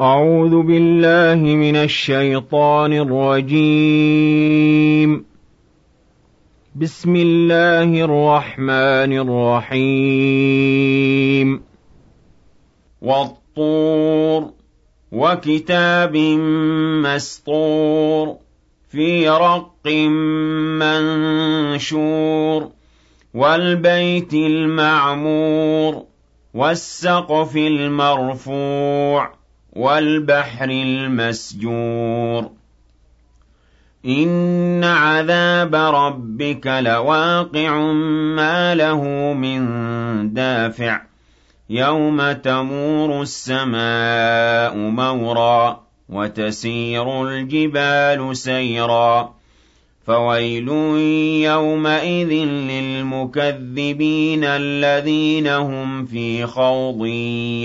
أعوذ بالله من الشيطان الرجيم. بسم الله الرحمن الرحيم. والطور وكتاب مسطور في رق منشور والبيت المعمور والسقف المرفوع. والبحر المسجور. إن عذاب ربك لواقع ما له من دافع. يوم تمور السماء مورا وتسير الجبال سيرا. فويل يومئذ للمكذبين الذين هم في خوض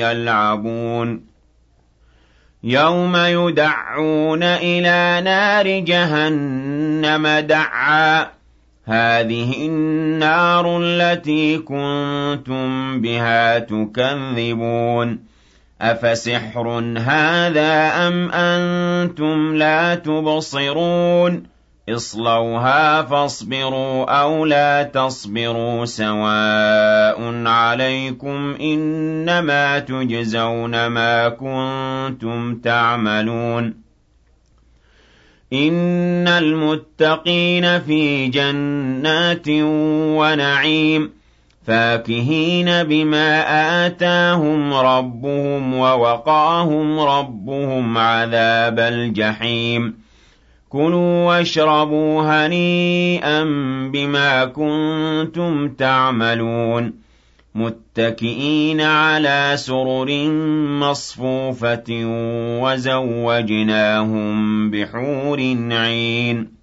يلعبون. يوم يدعون إلى نار جهنم دعا. هذه النار التي كنتم بها تكذبون. أفسحر هذا أم أنتم لا تبصرون؟ اصلوها فاصبروا أو لا تصبروا سواء عليكم إنما تجزون ما كنتم تعملون إن المتقين في جنات ونعيم فاكهين بما آتاهم ربهم ووقاهم ربهم عذاب الجحيم كُلُوا وَاشْرَبُوا هَنِيئًا بِمَا كُنتُمْ تَعْمَلُونَ مُتَّكِئِينَ عَلَىٰ سُرُرٍ مَّصْفُوفَةٍ وَزَوَّجْنَاهُم بِحُورٍ عِينٍ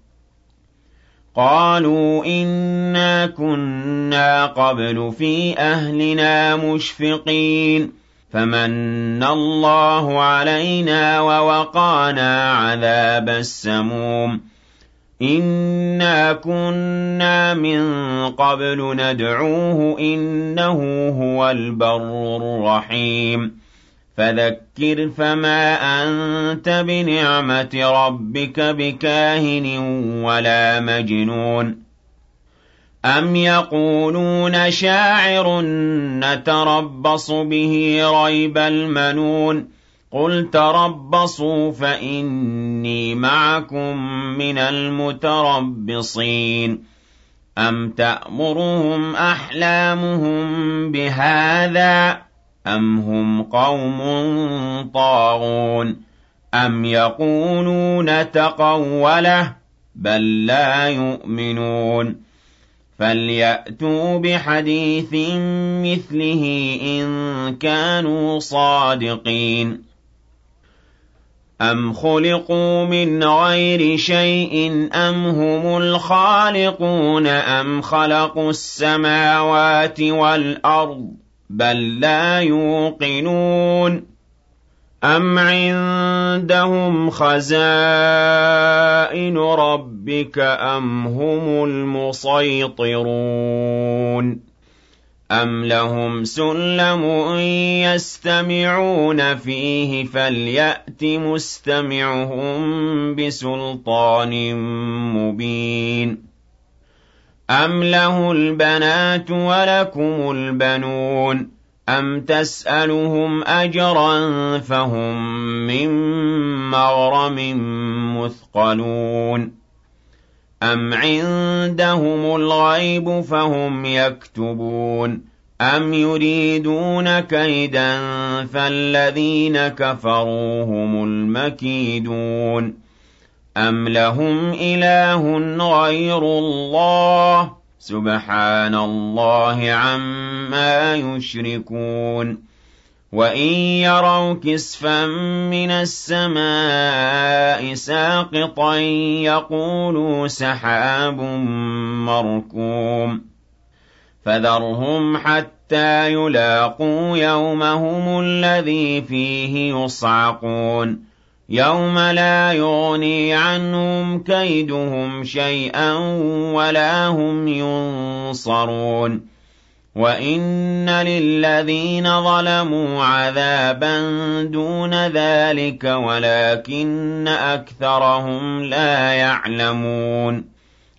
قَالُوا إِنَّا كُنَّا قَبْلُ فِي أَهْلِنَا مُشْفِقِينَ فَمَنَّ اللَّهُ عَلَيْنَا وَوَقَانَا عَذَابَ السَّمُومِ إِنَّا كُنَّا مِن قَبْلُ نَدْعُوهُ ۖ إِنَّهُ هُوَ الْبَرُّ الرَّحِيمُ فَذَكِّرْ فَمَا أَنتَ بِنِعْمَةِ رَبِّكَ بِكَاهِنٍ وَلَا مَجْنُونٍ. أَمْ يَقُولُونَ شَاعِرٌ نَّتَرَبَّصُ بِهِ رَيْبَ الْمَنُونِ. قُلْ تَرَبَّصُوا فَإِنِّي مَعَكُم مِّنَ الْمُتَرَبِّصِينَ. أَمْ تَأْمُرُهُمْ أَحْلَامُهُم بِهَٰذَا؟ أَمْ هُمْ قَوْمٌ طَاغُونَ أَمْ يَقُولُونَ تَقَوَّلَهُ ۚ بَل لَّا يُؤْمِنُونَ فَلْيَأْتُوا بِحَدِيثٍ مِّثْلِهِ إِن كَانُوا صَادِقِينَ أَمْ خُلِقُوا مِنْ غَيْرِ شَيْءٍ أَمْ هُمُ الْخَالِقُونَ أَمْ خَلَقُوا السَّمَاوَاتِ وَالْأَرْضَ بَل لَّا يُوقِنُونَ أَمْ عِندَهُمْ خَزَائِنُ رَبِّكَ أَمْ هُمُ الْمُصَيْطِرُونَ أَمْ لَهُمْ سُلَّمٌ يَسْتَمِعُونَ فِيهِ فَلْيَأْتِ مُسْتَمِعُهُم بِسُلْطَانٍ مُّبِينٍ أَمْ لَهُ الْبَنَاتُ وَلَكُمُ الْبَنُونَ أَمْ تَسْأَلُهُمْ أَجْرًا فَهُم مِّن مَّغْرَمٍ مُّثْقَلُونَ أَمْ عِندَهُمُ الْغَيْبُ فَهُمْ يَكْتُبُونَ أَمْ يُرِيدُونَ كَيْدًا فَالَّذِينَ كَفَرُوا هُمُ الْمَكِيدُونَ أَمْ لَهُمْ إِلَٰهٌ غَيْرُ اللَّهِ سُبْحَانَ اللَّهِ عَمَّا يُشْرِكُونَ وَإِن يَرَوْا كِسْفًا مِّنَ السَّمَاءِ سَاقِطًا يَقُولُوا سَحَابٌ مَّرْكُومٌ فَذَرْهُمْ حَتَّىٰ يُلَاقُوا يَوْمَهُمُ الَّذِي فِيهِ يُصْعَقُونَ يَوْمَ لَا يُغْنِي عَنْهُمْ كَيْدُهُمْ شَيْئًا وَلَا هُمْ يُنصَرُونَ وَإِنَّ لِلَّذِينَ ظَلَمُوا عَذَابًا دُونَ ذَٰلِكَ وَلَٰكِنَّ أَكْثَرَهُمْ لَا يَعْلَمُونَ